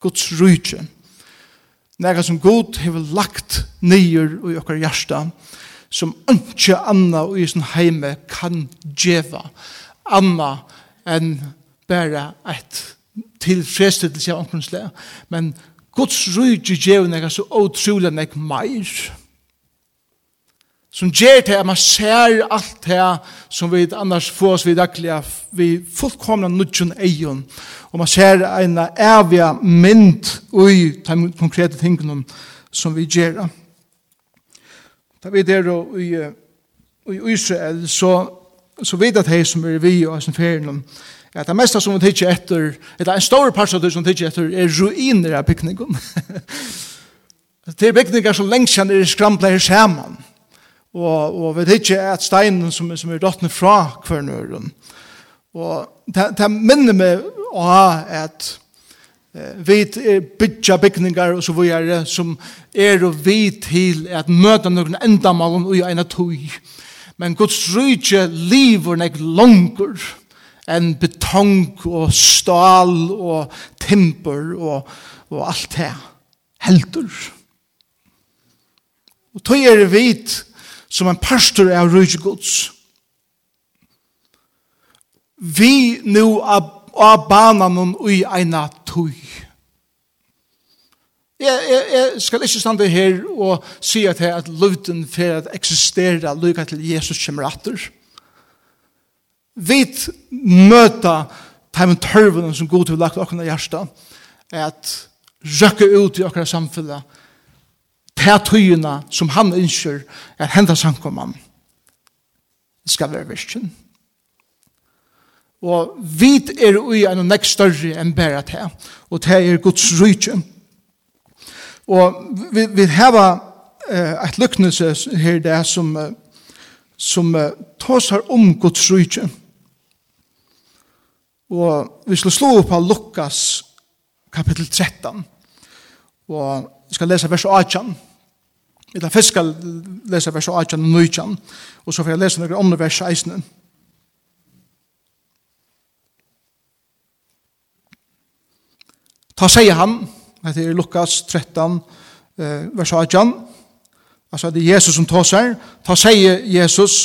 Guds rujtje. Nega som god hever lagt nyer i okkar hjärsta, som ikke anna og i sin heime kan djeva anna enn bare et tilfredsstillelse av omkring men Guds rujtje djeva nega så otrolig nek meir som gjør til at man ser alt det som vi annars får oss vid daglig, vi fullkomna nudjon eion og man ser en evig mynd ui de konkrete tingene som vi gjør. Da vi der i, i Israel, så, så vet at de som er vi og som ferien, Ja, det meste som vi tykker etter, eller en stor part av det som tidsi etter, er ruiner av bygningen. det er bygninger som lengst kjenner i skrampler saman og, og vet ikke at steinen som, som er dottene fra kvernøren. Og det, det minner meg å at eh, vi bytja bygningar og så videre som er og vi til at møta noen endamalen og en tøy. Men Guds rydje lever nek langer enn betong og stål og timper og, og alt det. Helter. Og tøy er vidt som en pastor av rydde gods. Vi nu av av banan og i eina tøy. Jeg, jeg, jeg skal ikke stande her og si at, jeg at løyden for at eksistera lykka til Jesus kommer atter. Vi møter teimen tørvene som god til å lagt åkne hjertet at røkke ut i åkne samfunnet ta tøyina som han ønsker at henda samkomman skal være virkjen. Og vit er ui en og nekst større enn bæra ta, og ta er Guds rydje. Og vi, vi heva eh, et lyknelse her det som, som eh, tåsar om Guds rydje. Og vi skal slå opp av Lukas kapittel 13. Og vi skal lese vers 18. Jeg tar først skal lese vers 18 og 19, og så får jeg lese noen andre vers 16. Ta sier han, dette er Lukas 13, eh, vers 18, altså det er Jesus som tar seg, ta sier Jesus,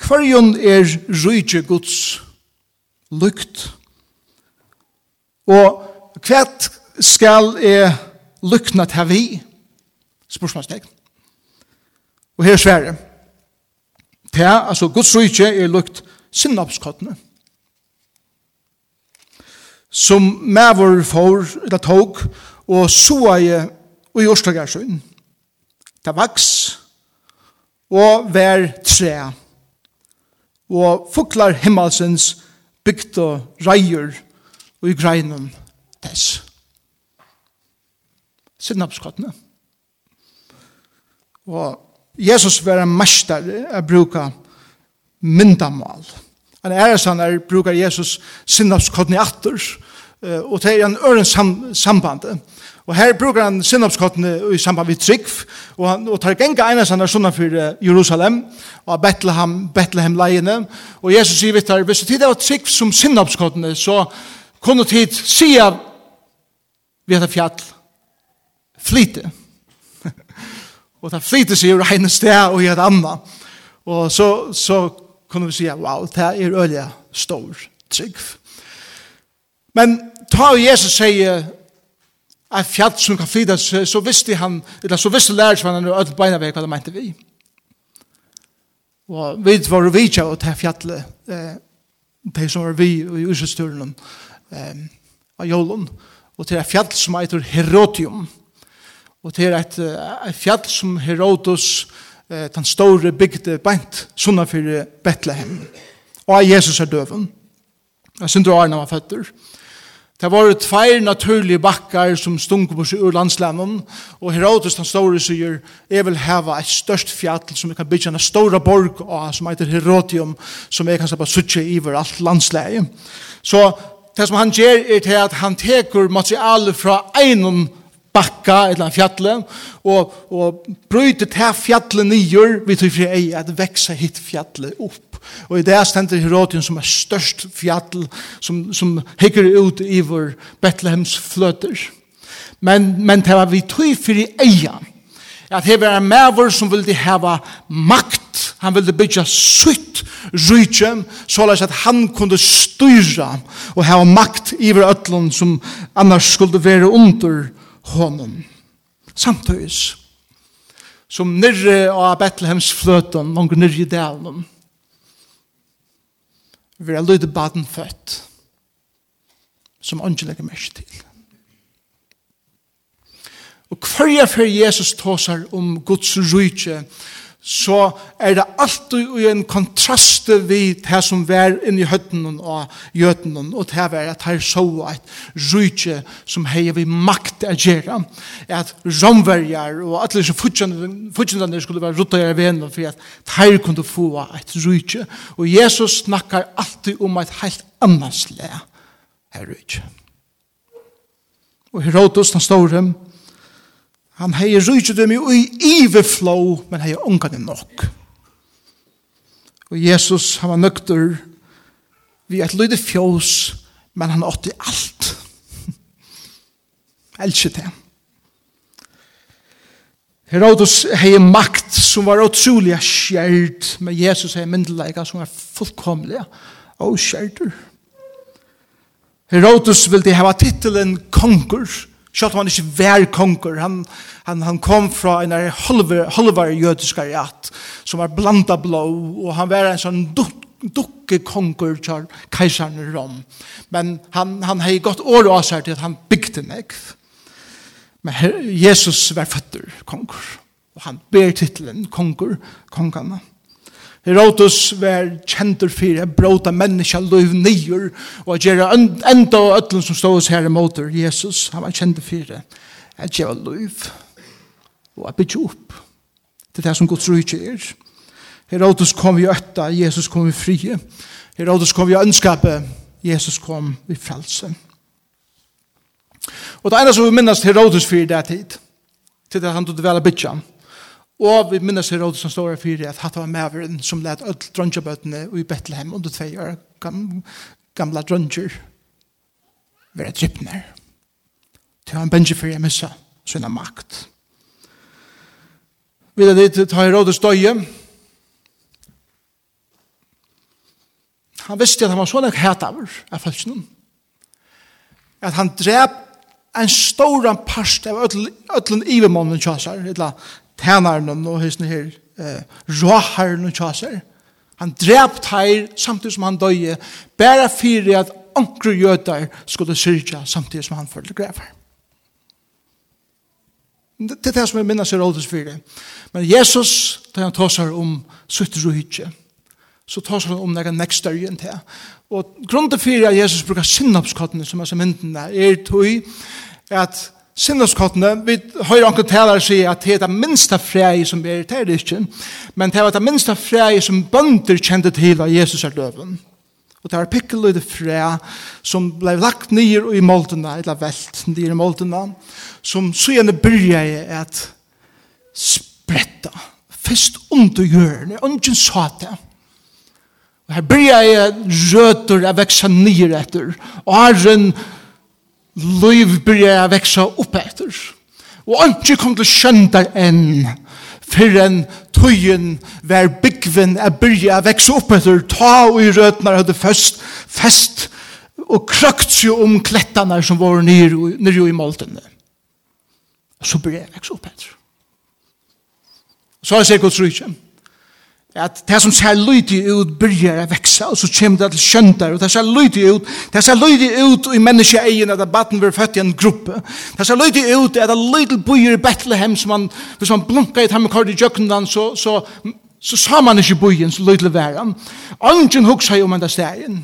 hverjon er rydde Guds lukt, og hva skal er lukna til vi, Spørsmålstegn. Og her svære. Det er, altså, Guds rydtje er lukt sinnapskottene. Som mævor får, eller tog, og så er i Ørstagarsøen. Det vaks, og vær tre. Og fuklar himmelsens bygd og reier, og i greinen dess. Sinnapskottene. Sinnapskottene Og Jesus var en mester å bruke myndamål. Han er sånn at bruker Jesus sinnapskoordinator, og det er en øren sam samband. Og her bruker han sinnapskottene i samband med trygg, og han og tar genga einas han er sånne for Jerusalem, og Bethlehem, Bethlehem leiene, og Jesus sier vidt her, hvis det var trygg som sinnapskottene, så kunne tid sia vi etter fjall flyte og det flyter seg ur en sted og i et annet. Og så, så kunne vi si, wow, det er øye stor trygg. Men ta og Jesus sier at fjall som kan flyta seg, så visste han, eller så visste lærer seg han øye beina vei hva det mente vi. Og vi var vi ikke å ta fjallet, eh, de som var vi i Ursøsturen, eh, av Jolun, og til fjall som heter Herotium, Og det er et, et fjall som Herodos, eh, den store bygde beint, sånne for Betlehem. Og Jesus er døven. Jeg synes du har når han var føtter. Det var tveir naturlige bakkar som stung på seg ur landslænen, og Herodes den store sier, jeg vil heva et størst fjall som jeg kan bygge en stor borg av, som heter Herodium, som jeg kan slippe suttje iver alt landslæge. Så det som han gjør er til at han teker materialet fra einon bakka eller en fjallet, og, og brøyde til fjallet nyer, vi tror fri ei, at veksa hit fjallet opp. Og i det stender Herodion som er størst fjall, som, som hikker ut i vår Bethlehems fløter. Men, men det var vi tror fri eia, at det var en maver som ville hava makt, han ville bygja sutt rydtje, så at han kunde styra og hava makt iver ötlun som annars skulle være under honom. Samtidig som nirre av Bethlehems fløten, noen nirre i delen. Vi er lydig baden født, som ånden legger mest til. Og hver jeg for Jesus tåser om Guds rydtje, så er det alltid i en kontrast vi det som var inne i høtten og gjøten og det var at her så et rydtje som hei vi makt å gjøre at romverjar og alle disse fortjentene skulle være ruttet i vennen, for at her kunne få et rydtje. Og Jesus snakkar alltid om et helt annars le her rydtje. Og Herodos, den store, Han hei rujtjudum i ui ive flow, men hei ungan i nok. Og Jesus, han var nøkter vi et lydig fjås, men han åtti alt. Elskje det. Herodos hei makt som var utrolig skjert, men Jesus hei myndelega som var fullkomlig og skjertur. Herodos ville hava titelen konger, Sjalt man ikke vær konger, han, han, han kom fra en halver, halver jødisk ariat, som var blanda blå, og han var en sånn duk, dukke konger til keiseren i Rom. Men han, han har gått år og seg til at han bygde meg. Men her, Jesus var føtter konger, og han ber titlen konger, kongene. Herodes var kjentur fyrir en bróta menneska løyv nýjur og at gjerra enda og öllum som stås her imotor Jesus, han var kjentur fyrir at gjerra løyv og at byggja upp til det som Guds rujtje er. Herodes kom vi ötta, Jesus kom vi fri Herodes kom vi ønskape Jesus kom vi frelse og det ene som vi minnast Herodes fyrir det tid til det han tog vel a Og vi minnes her også som står her fyrir at hatt var maveren som let öll dronjabøtene i Bethlehem under tvei år gam, gamla dronjer være drippner Til han bensje fyrir missa sinna makt. Vi er dit ta til Herodes støye Han visste at han var sånn hætaver av falskenen. At han drep en stor parst av ödlen ivermannen tjasar, etla tænaren og hysene her, eh, råharen og tjaser. Han drept her samtidig som han døye, bare fyrir at ankre jøder skulle syrja samtidig som han følte grever. Det er det som jeg minnes i rådets 4. Men Jesus, da han tåsar om sutt ruhitje, så tåsar han om nega nekst større enn det. Og grunnen til fyrir at Jesus brukar sinnapskottene som er som mynden er tog at sinneskottene, vi hører anker taler sier at det er det minste frei som er til ikke, men det er det minste frei som bønder kjente til av Jesus er døven. Og det er pikkeløyde frei som ble lagt nyer i måltene, eller velt nyer i måltene, som så gjerne byrja i at spretta, fest under hjørnet, ungen sa det. Og her byrja jeg røter jeg veksa nyer etter, og her liv byrja a veksa upp etter. Og ikke kom til skjøndar enn fyrren tøyen var byggven a byrja a veksa upp etter ta og i rødnar hadde fest, fest og krøkt seg om klettene som var nere i måltene. Så byrja a veksa upp etter. Så har jeg sett godt at det som ser lydig ut byrjar å vekse, og så kommer det til skjøndar, og det ser lydig ut, det ser lydig ut i menneskeeien at baden blir født i en gruppe, det ser lydig ut at det er lydig byer i Bethlehem, som man, hvis man blunker i et tammerkord i jøkkenen, så, så, så sa man ikke byen, så lydig væren. Angen hugsa jo om enda stegen.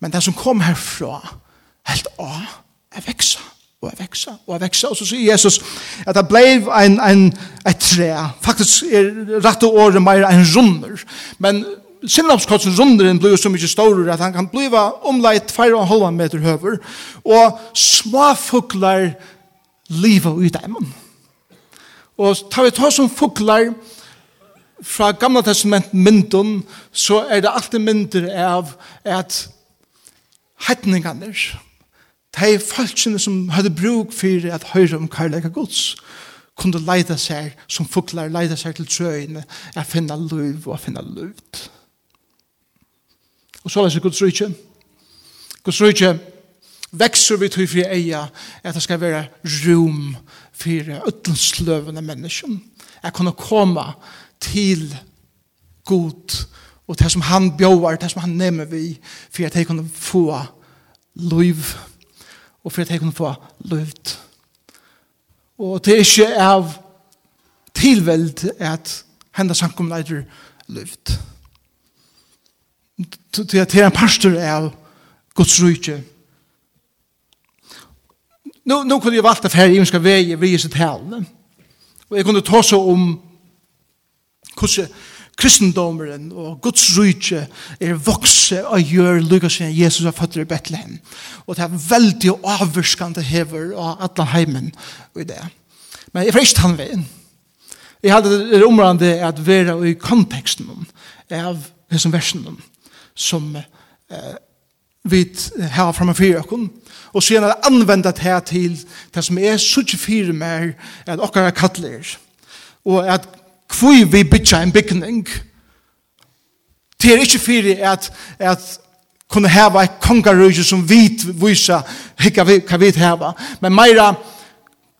Men det som kom herfra, helt å, er veksa og jeg veksa, og jeg veksa, og så sier Jesus at det ble en, en, et tre, faktisk er rett og året mer en runder, men sinnapskotsen runderen blir jo så mye større at han kan bli omleit 4,5 meter høver, og småfuglar livet ut av dem. Og tar vi ta som fuglar fra gamla testament mynden, så er det alltid mynder av at hetningene er de falskene som hadde bruk for at høyre om karlæka gods, kunde leida seg som fuglar leida seg til trøyene a finna luv og a finna luv. Og så leser Guds rykje. Guds rykje vekser vi til fyrir eia at det skal være rom for utensløvende mennesker. Jeg kunne komme til god og det som han bjóar, det som han nemmer vi, for at jeg kunne få liv og for at jeg kunne få løyvd. Og det er ikke av tilveld at henda samkomne leider løyvd. Det er en pastor av Guds rydtje. Nå, nå kunne jeg valgt at her i ønska vei vi i sitt hælne. Og jeg kunne ta så om hvordan kristendomeren og Guds rujtje er vokse og gjør lukka siden Jesus er født i Bethlehem. Og det er veldig avvurskande hever av alle heimen i det. Men jeg frist han veien. Jeg hadde det omrande at være i konteksten av disse versene som eh, vi har framme for dere. Og så gjerne anvende det her til det som er så ikke fire mer at dere er kattler. Og at hvor vi bytja en bygning. Det er ikke fyrir at, at kunne heva et kongarøyje som vit vysa hikka vi, hva vi heva. Men meira,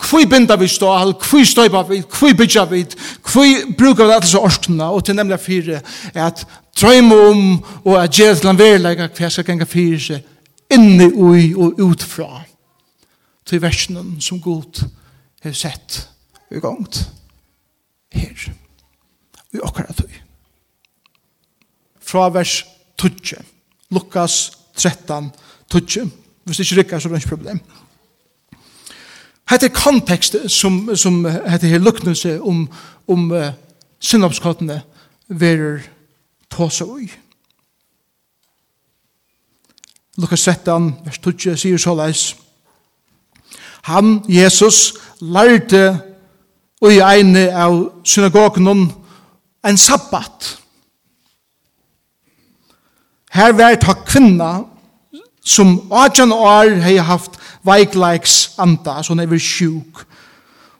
kvui binda vi stål, kvui støypa vi, kvui bytja vi, kvui bruka vi alle så orskna, og til nemlig fyrir at drøyma om og at gjerra til en verilega hva skal genga fyrir seg inni ui og utfra til versjonen som god har sett i gongt her. Vi okkar tøy. Fra vers 12. Lukas 13, 12. Hvis det ikke rikker, så er det ikke problem. Hette kontekst som, som hette her luknelse om, om uh, synnopskottene verer tåse ui. Lukas 13, vers 12, sier så leis. Han, Jesus, lærte og i egne av synagogen en sabbat. Her var ta kvinna som 18 år hei haft veikleiks anda, så hun er sjuk.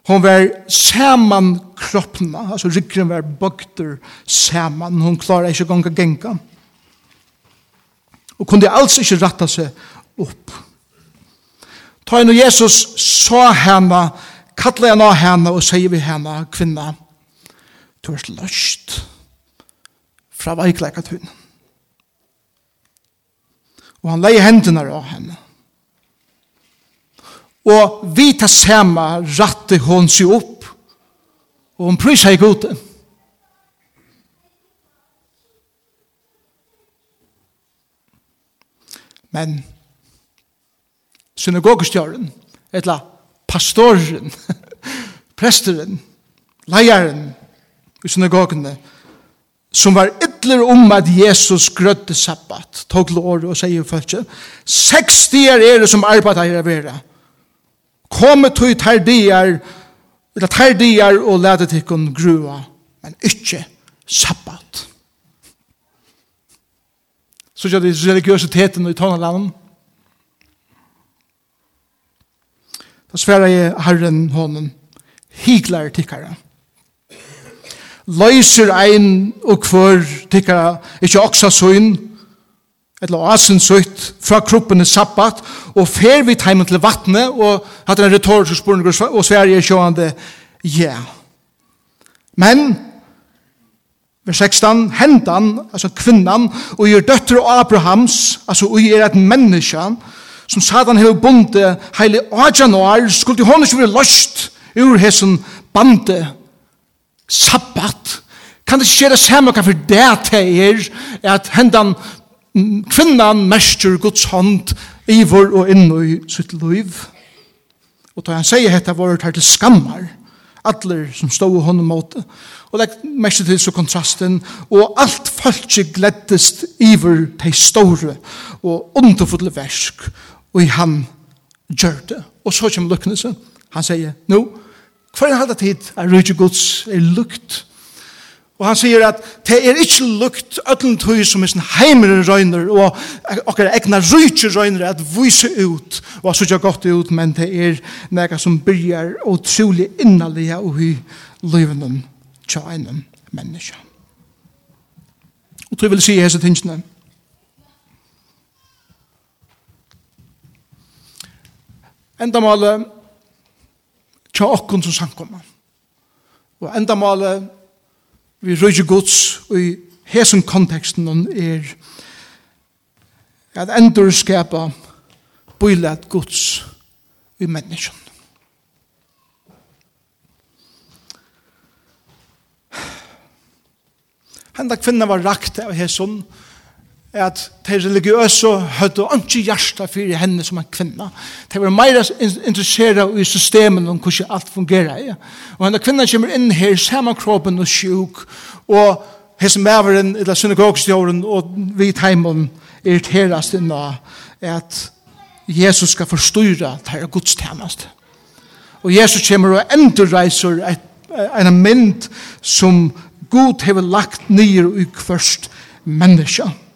Hon var saman kroppna, altså ryggen var bøkter saman, hon klarar ikke gonga genga. Og kunde alls ikke ratta seg opp. Ta inn og Jesus sa henne kallar henne henne og sier vi henne, kvinna, du er løst fra veikleikat tunn. Og han leier hendene av henne. Og vi tar samme rattet hun seg opp, og hun prøver seg god. Men synagogestjøren, etla pastoren, presteren, leieren i synagogene, som var ytler om at Jesus grødde sabbat, tog lår og sier følelse, 60 er det som arbeider her vera. Komme tog terdier, eller terdier og lede til kun grua, men ikke sabbat. Så gjør det religiøsiteten i tonalanden, Så sverar jeg Herren honom, hiklar tikkara. Løyser ein og kvør tikkara, ikkje oksa søyn, eller asen søyt, fra kroppen i sabbat, og fer vi teimen til vattnet, og hatt en retorisk spørning, og sverar jeg sjående, ja. Men, vers 16, hendan, altså kvinnan, og gjør døtter Abrahams, altså og gjør et menneske, som Satan hever bonde heile 18 år, skulle hon ikke være løst ur hessen bande sabbat. Kan det skjere samme hva for det til er at hendan kvinnan mestjer Guds hånd i vår og inn i sitt liv. Og da han sier hette vår tar til skammar, atler som stod i hånden måte. Og legg mest til så kontrasten, og alt folk gleddest iver til store og underfulle versk og i han gjør det. Og så kommer lukknelse. Han sier, nå, hva er det tid er rydde gods er lukt. Og han sier at det er ikke lukt ødlen tøy som er sin heimere røyner og okkar egna rydde røyner at vise ut og så gjør godt ut, men det er nega som byrjar utrolig innalige og i løyvenen tja enn menneska. Og tøy vil si hese tingene, Endamålet tja okkon som samkommer. Og endamålet vi røyge gods og i hesen konteksten er at endur skapa bøylet gods i menneskene. Henda kvinna var rakt av hesson, at de religiøse hadde ikke hjerte for henne som en kvinna. De var mer interessert i systemet om hvordan alt fungerer. Ja. Og henne kvinna kommer inn her, kroppen og sjuk, og hese maveren, eller synagogstjåren, og vi teimen irriteres inn av at Jesus skal forstyrre til gudstjenest. Og Jesus kommer og endreiser en mynd som Gud har lagt ned i hverst menneskene.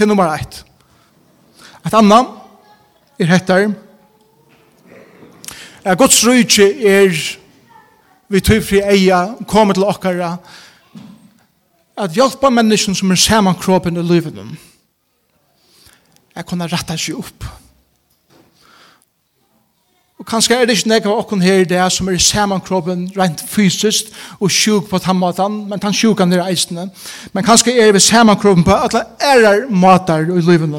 til nummer ett. Et annet er hettar. At Guds rydtje er vi tøyfri eia kommer til okkara at hjelpa mennesken som er saman kroppen i livet at kunne ratta seg opp Og kanskje er det ikke nek av her i det som er i samankroppen rent fysisk og sjuk på den måten, men den sjukan er eisende. Men kanskje er vi samankroppen på alle ærer matar i livet.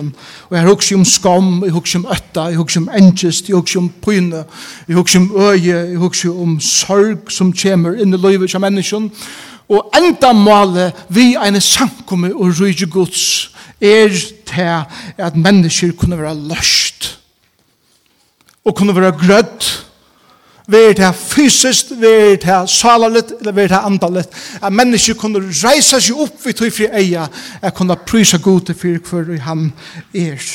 Og jeg husker om skam, jeg husker om øtta, jeg husker om engest, jeg husker om pyne, jeg husker om øye, jeg husker om sorg som kommer inn i livet som menneskjen. Og enda målet vi er en samkomme og rydde gods er til at mennesker kunne være løst og kunne være grødt, være til fysisk, være til salalit, eller være til andalit, at mennesker kunne reise seg opp ved tog fri eia, at kunne prysa god til fyrir hver han er.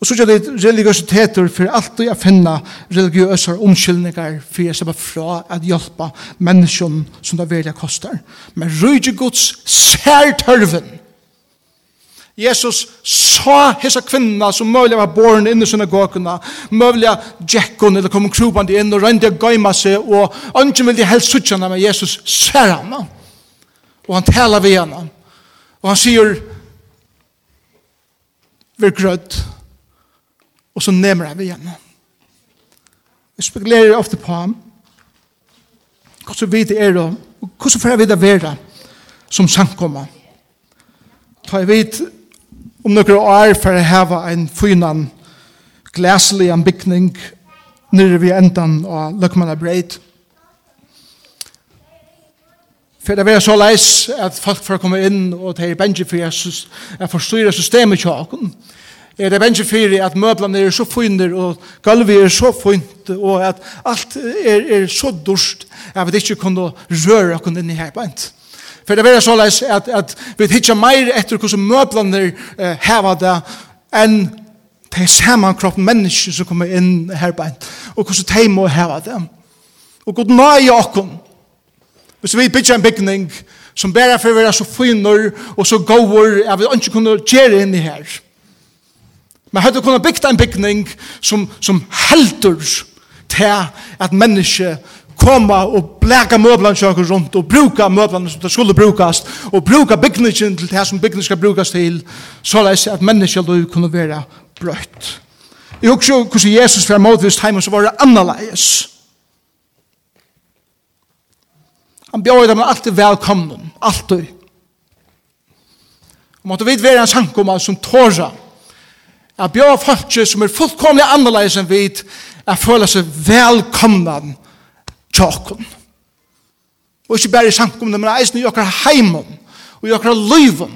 Og så gjør det religiøsiteter for alltid å finne religiøse omkyldninger for å slippe fra at hjelpe menneskene som det velja koster. Men rydde Guds særtørven Jesus sa hessa kvinna som möjliga var born inn i synagogorna, möjliga djekkon eller kom krubande inn og rønde og gaima seg, og ønsken ville helst sutja henne, men Jesus ser henne, og han talar vi henne, og han sier, vir grødd, og så nemmer han vi henne. Jeg spekulerer ofte på ham, hvordan vi det? Er, og hvordan får jeg vite være som samkommer. Ta jeg vidt om noen år for å hava en fynan glæselig bygning nere ved endan av Løkmanna Breit. For det var så leis at folk får komme inn og det er bengi for jeg forstyrrer systemet tjaken. Er det bengi for at møblene er så fyner og gulvet er så fynt og at alt er, er så dorst at vi ikke kunne røre oss inn i her beint. For det er så leis at, at vi hittar meir etter hvordan møblene eh, heva det enn de saman kroppen mennesker som kommer inn her beint og hvordan de må heva det. Og god nøye okken. Hvis vi bygger en bygning som bare for å være så finner og så gåver at vi ikke kunne gjøre inn i her. Men hadde kunnet bygge en bygning som, som helter til at mennesker komma og blæka møblan sjøkur rundt og bruka møblan som det skulle brukast og bruka bygningin til det som bygningin skal brukast til så leis at menneskja du kunne være brøtt. Jeg husker hvordan Jesus var motvist heim og så var det annerleis. Han bjør dem alltid velkomnum, alltid. Og måtte vi være en sankumma som tåra at bjør folk som er fullkomlig annerleis enn vi er føler seg velkomnan tjokken. Og ikke bare i samkomne, men eisen i okkar heimen, og i okkar løyven.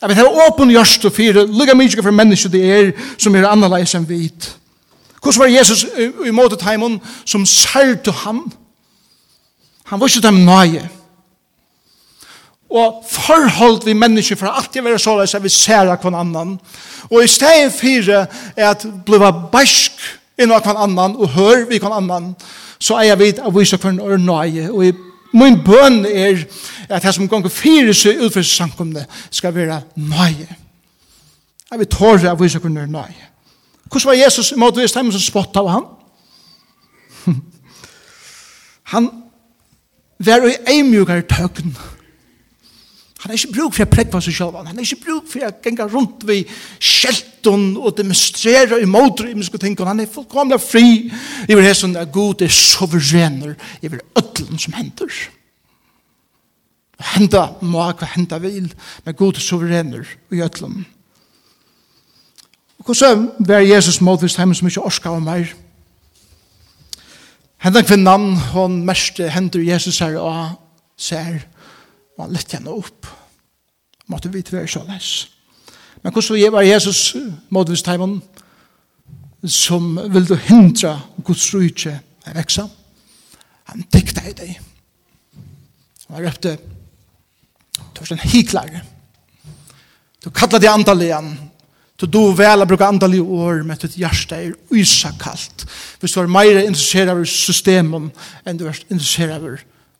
Jeg vet, det er åpen gjørst og fire, lukka mye for mennesker det er, som er annerledes enn vit. Hvordan var Jesus i måte heimen som særte ham? Han var ikke dem nøye. Og forhold vi mennesker for alltid være såleis at vi særa kvann annan. Og i stedet fire er at bliva bæsk innan hver annan og hør vi hver annan så er jeg vidt av vise for en år nøye, og i min bøn er at jeg som ganger fire seg utfor samkomne skal være nøye. Jeg vil tåre av vise for en år nøye. Hvordan var Jesus i måte vise dem som spott av han? Han var i eimjukare tøkken. Han Han har ikke bruk for å prekva seg selv. Han har ikke bruk for å genga rundt ved skjelton og demonstrera i måter i menneske ting. Han er fullkomlig fri. i hver hese at Gud er soverener. i hver ødlen som hender. Henda må hva henda vil. Men Gud er soverener i ødlen. Og hvordan var Jesus måtvist hjemme som ikke orska av meg? Henda kvinnan, hon mest hender Jesus her og ser man lytte henne opp. Måtte vi tvær så les. Men hvordan jeg var Jesus modvist heimann som ville hindra Guds rydtje å veksa. Han dikta i deg. Han røpte du er en hiklare. Du kallar det andalian. Du do vel å bruke andali år med ditt hjerte er uisakalt. Hvis du er meira interessert av systemen enn du er interessert av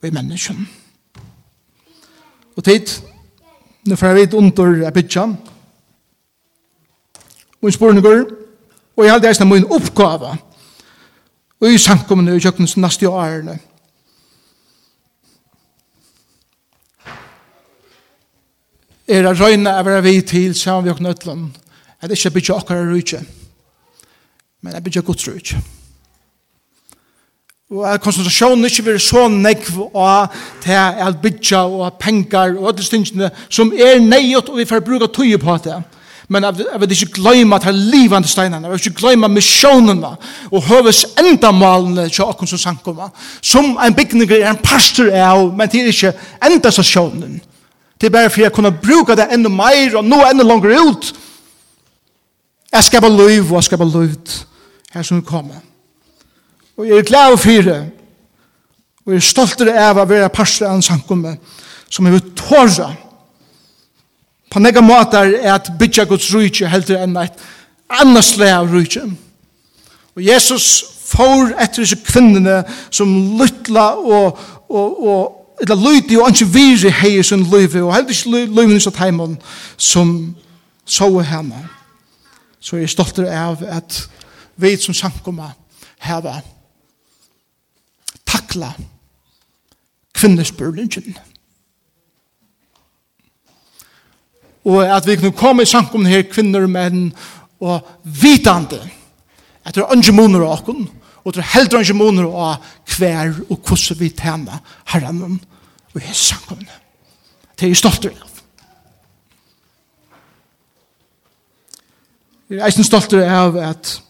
i menneskene og tid. Nå får jeg vidt under jeg bytja. Og en spørning går, og jeg halde eisne min oppgave, og i samkommende i kjøkkenens neste årene. Er det røyne av er vi til sammen vi åkne utland, at det ikke bytja okkar rujtje, men jeg bytja gods rujtje og at konsentrasjonen ikke vil så nekv og til at bytja og pengar og alle stingene som er neiot og vi får bruka tøye på det. Men jeg vil ikke glemme at det er livande steinene, jeg vil ikke glemme misjonene og høves endamalene til åkken som sankumma. Som en bygninger er en pastor av, men det er ikke enda stasjonen. Det er bare for jeg kunne bruka det enda meir og nå enda langer ut. Jeg skal bare liv og jeg skal bare liv her som vi kommer. Og jeg er glad for det. Og jeg er stolt av å være pastor av en sankumme, som er tåra. På nega måter er at bytja Guds rujtje heldur enn et annars lei av rujtje. Og Jesus får etter disse kvinnene som lytla og, og, og eller lydig og ikke virre hei i sin løyve og heldur ikke løyven i satt heimann som så hjemme. Så jeg er stolt av at vi som samkommer heva takla kvinnespurlingen. Og at vi kunne komme i samkomne her kvinner og menn og vitande at det er andre måneder av oss og det er heldre andre måneder av hver og hvordan vi tjener herren og i samkomne. Det er jeg stolt av. Jeg er eisen stolt av at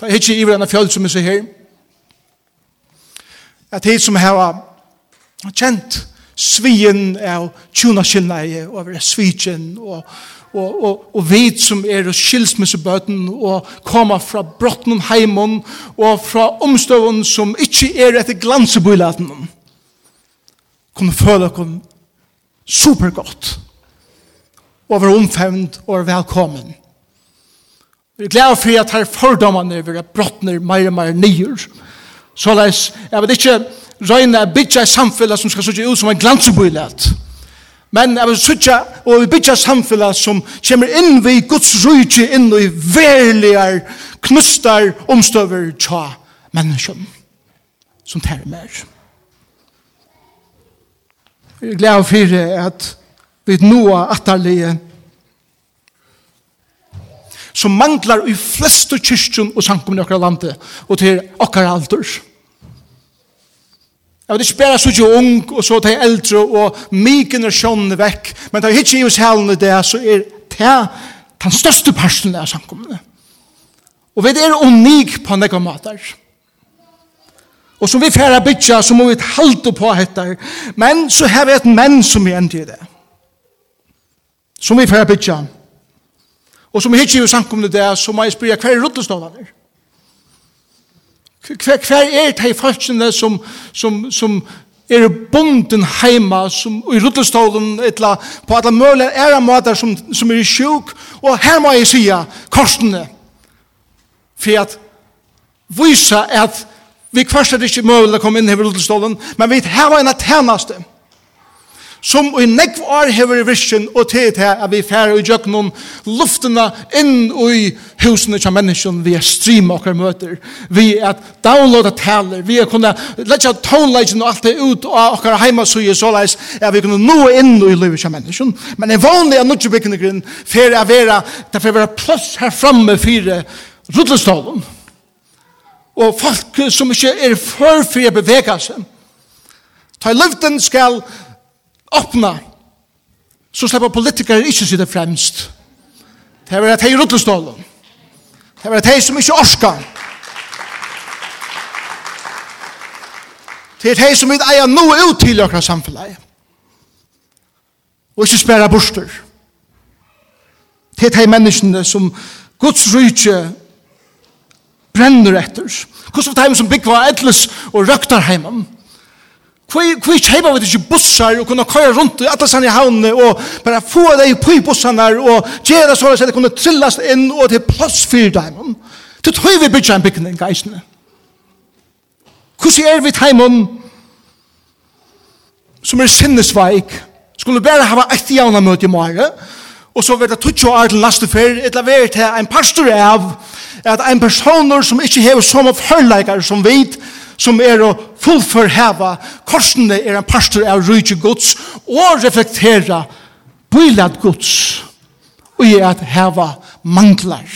det er ikke i hverandre fjall som er så her at de som har kjent svien av tjuna og over svitjen og, og, og, og vet som er skilsmissebøten og koma fra brotten heimon og fra omstøven som ikke er etter glansebøylaten. Kunne føle dere supergodt og være omfevnd og være velkommen. Vi er glad for at her fordommene vil ha brottner mer og mer nyer. Så leis, jeg vil ikke røyne å bygge et samfunn som skal sitte ut som en glansebøylet. Men jeg vil sitte og bygge et samfunn som kommer inn ved Guds rydde inn i verlige knustar omstøver tja mennesken som tar mer. Jeg er glad for at vi nå er atterlige som manglar i fleste kyrkjen og samkomne i okra landet og til okra alder. Jeg vet ikke bare så ikke ung, og så tar eldre, og myken er sjånene vekk. Men tar jeg ikke i oss helene det, så er det den største personen av samkommende. Og vi er unik på nekka mater. Og som vi færre bytja, så må vi halte på dette. Men så har vi et menn som vi endte i det. Som vi færre bytja. Og som vi ikke i samkommende det, så må jeg spørre hver rutteståndene er. Hver, hver er de folkene som, som, som er bonden heima, som i ruttestolen, etla, på alle mulige måter som, som er sjuk, og her må jeg sija korsene, for at visa at vi kvarst er ikke mulig å komme inn i ruttestolen, men vi har en tjeneste. Ja som i nekv år hever i virken og til til at vi færre i djøknen luftene inn i husene til mennesken vi er stream okker møter vi er downloada taler vi er kunne letja tonelagen og alt det ut av okker heimasøye såleis at vi kunne nå inn i livet til mennesken men en vanlig er nødvendig byggende grunn for å være det for å være plass her framme fire ruttlestålen og folk som ikke er for for å bevege seg Ta i luften skal åpna, så slipper politikere ikke sitte fremst. Det er at hei ruttestålen. Det er at hei som ikke orsker. Det er hei som vil eie noe ut til akkurat samfunnet. Og ikke spære borster. Det er hei menneskene som Guds rydtje brenner etter. Hvordan er det som bygger av edles og røkter heimann? Hvor kjeipa vi ikke bussar og kunne køyre rundt i alle sanne havnene og bare få deg på i bussarna og gjøre så at det kunne trillast inn og til plass for dem. Til tøy vi bygger en bygning, geisene. Hvordan er vi teimen som er sinnesveik skulle bare hava et jævna møte i morgen og så vet jeg tutsi år til laste fyr et la til en pastor av at en personer som ikke hever som av hørleikar som vit som er å fullførheva korsene er en pastor av rydde gods og reflektera bylad gods og er at heva manglar.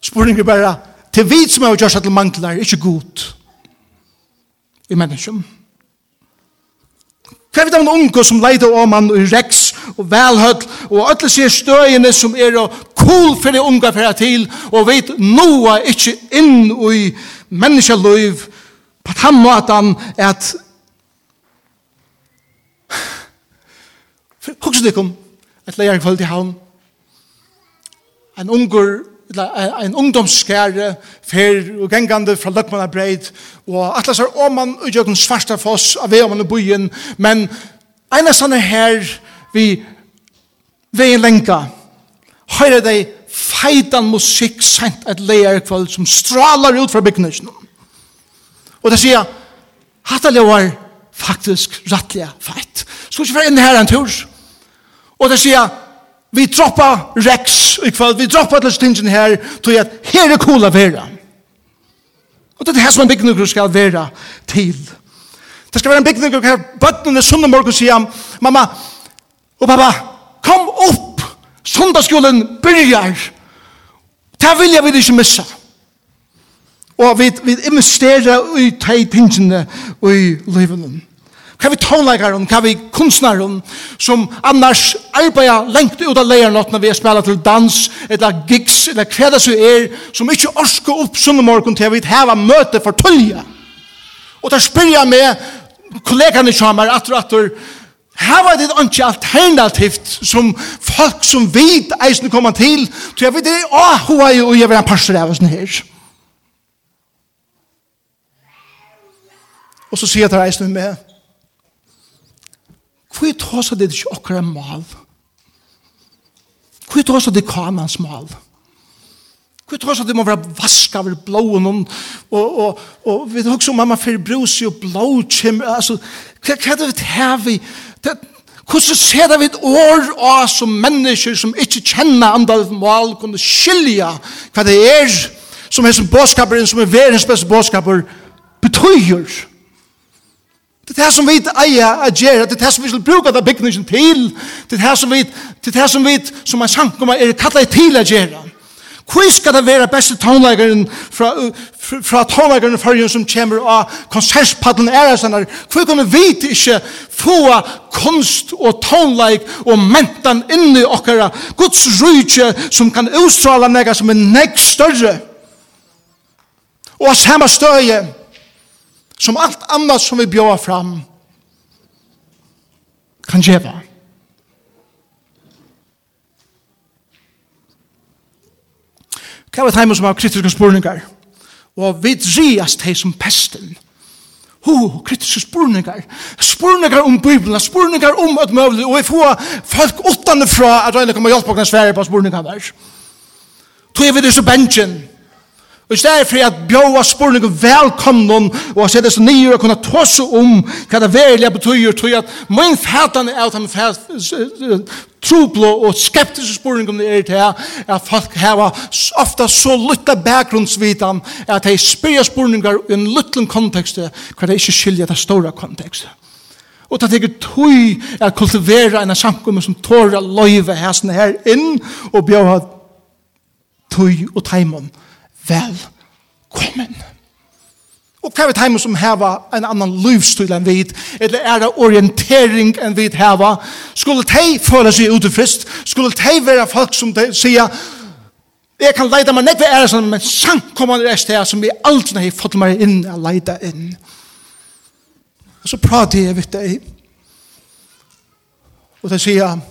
spurning er bare til vi som har gjort til manglar, ikke god i menneskjum. Hva er det om unge som leider om han i reks og velhøll og alle sier støyene som er og cool for det unge for til og vet noa ikke inn i menneskeløyv på den måten at Hugsa dig kom at leia kvöld i havn. En ungur, en ungdomsskære fer og gengande fra Løtmanna breid, og atlas er åman og den svarsta foss av vei og byen, men eina sånne her vi veien lenka, høyre deg feitan musikk sent et leir kvöld som stralar ut fra byggningen. Og det sier, hatt alle var faktisk rattliga feit. Så ikke være inn her en tur. Og det sier, vi droppa Rex i kvöld, vi droppa til stingen her, tog at her er coola vera. Og det er her som en byggning skal vera til. Det skal være en byggning her, bøttene sunne morgen sier, mamma og pappa, kom opp Sundagsskolen byrjar. Det vil jeg vil ikke missa. Og vi, vi investerer i de tingene i livet. Hva vi om hva vi kunstnere som annars arbeider lengt ut av leiernatt når vi spiller til dans, eller gigs, eller hva det så er, som ikke orsker opp sunnumorgen til vi har møte for tølje. Og da spyr jeg med kollegene som er atter og atter, Her var det ikke alternativt som folk som vet eisen kommer til. Så jeg vet det, å, hun er jo, jeg vil ha en pastor av oss her. Og så sier jeg til eisen med, hvor tås det ikke akkurat mal? Hvor tås det kanans mal? Hvor tås det må være vaska over blåen og, og, og, og vi tar også mamma for brus og blå kjem, altså, hva er det vi tar vi? Hva det, hvordan ser det vi et år av som mennesker som ikke kjenner andre mål kunne skilja hva det er som er som bådskaper som er verens beste bådskaper betyr? Det er det som vi eier å gjøre det er det som vi skal bruke det bygningen til det er det som vi det er det som vi som er sankumma er kallet til å gjøre. Hvor skal det være beste tonleikeren fra, fra, fra tonleikeren førjen som kommer av konsertspadden æresanar? Hvor kan vi vite ikke få kunst og tonleik og mentan inni okkara Guds rydje som kan utstråla nega som er nek større? Og av samme støye som alt annat som vi bjóa fram kan djeva. Hva var det som har kritiske spurningar. Og vi drias hei som pesten. Ho, kritiske spurningar. Spurningar om Bibelen, spurningar om at møvlig, og vi får folk åttande at røyne kommer hjelp og svære på spurningar der. Tog vi det så bensjen. Og i stedet for at bjóa spurningar velkomnen og å sette seg nye og kunne tåse om hva det verilige betyr, tog at min fætan er at han troblo og skeptiske spurningum er til at folk har ofta så lytta bakgrunnsvitan at de spyrir spurningar i en lytlen kontekst hva de ikke skilja det store kontekst. Og det er tøy at kultivera en samkommer som tåra loive hæsne her inn og bjøy tøy og taimon velkommen. Velkommen. Og hva er det som heva en annan livsstil enn vid, eller er det orientering enn vid heva, skulle de føle seg utifrist, skulle de være folk som de sier, jeg kan leida meg nekve er sånn, men sank kommer det rest her som vi aldri har fått meg inn, og leida inn. Og så prater jeg vidt deg, og de sier,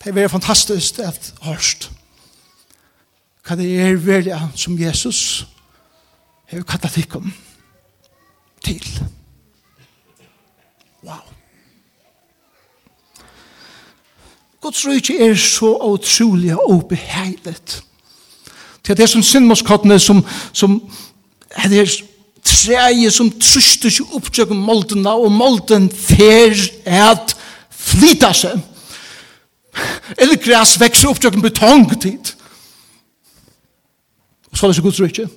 det er fantastisk at hørst, hva det er velja som Jesus, har vi kattet tikkene til. Wow. Guds rydde er så utrolig og beheilet. Til det er som syndmålskottene som, som er det er treje som truster seg opptjøkken måltene og målten fer at flyta seg. Eller græs vekser opptjøkken betongtid. Og så er det så Guds rykje.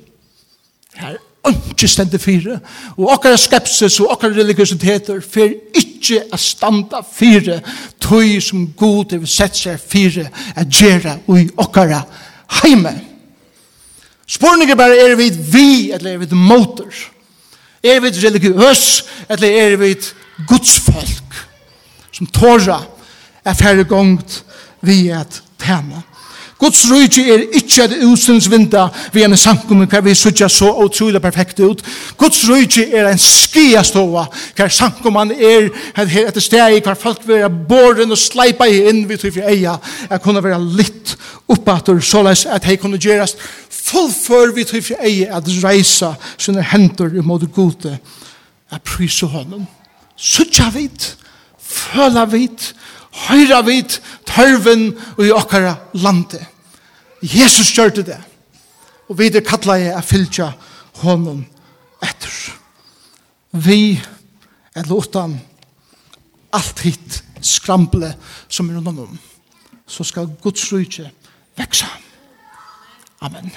Her ikke stende fire. Og okkar skepsis og okkar religiositeter fer ikke a standa fire tøy som god er sett seg fire a gjera ui okkara heime. Spurningen bare er vi vi eller er vi motor? Er vi religiøs eller er vi gudsfolk som tåra er færre gongt vi et tema? Guds rujtje er ikkje et utsynsvinda vi en sankum hver vi sutja så utrolig perfekt ut. Guds rujtje er en skiastova hver sankum han er etter steg hver folk vil være boren og sleipa inn vi tror vi eia. Er kunne være litt oppater såleis at hei kunne gjerast fullfør vi tror vi eia at reisa sine hendur i måte gode. Er prysa honom sutja vit føla vit føla vit høyra vit tørven og i okkara lande. Jesus gjør det. Og vi er kattla jeg a fylgja honom etter. Vi er låtan alt hit skramble som er rundt om. Så skal Guds rydse veksa. Amen.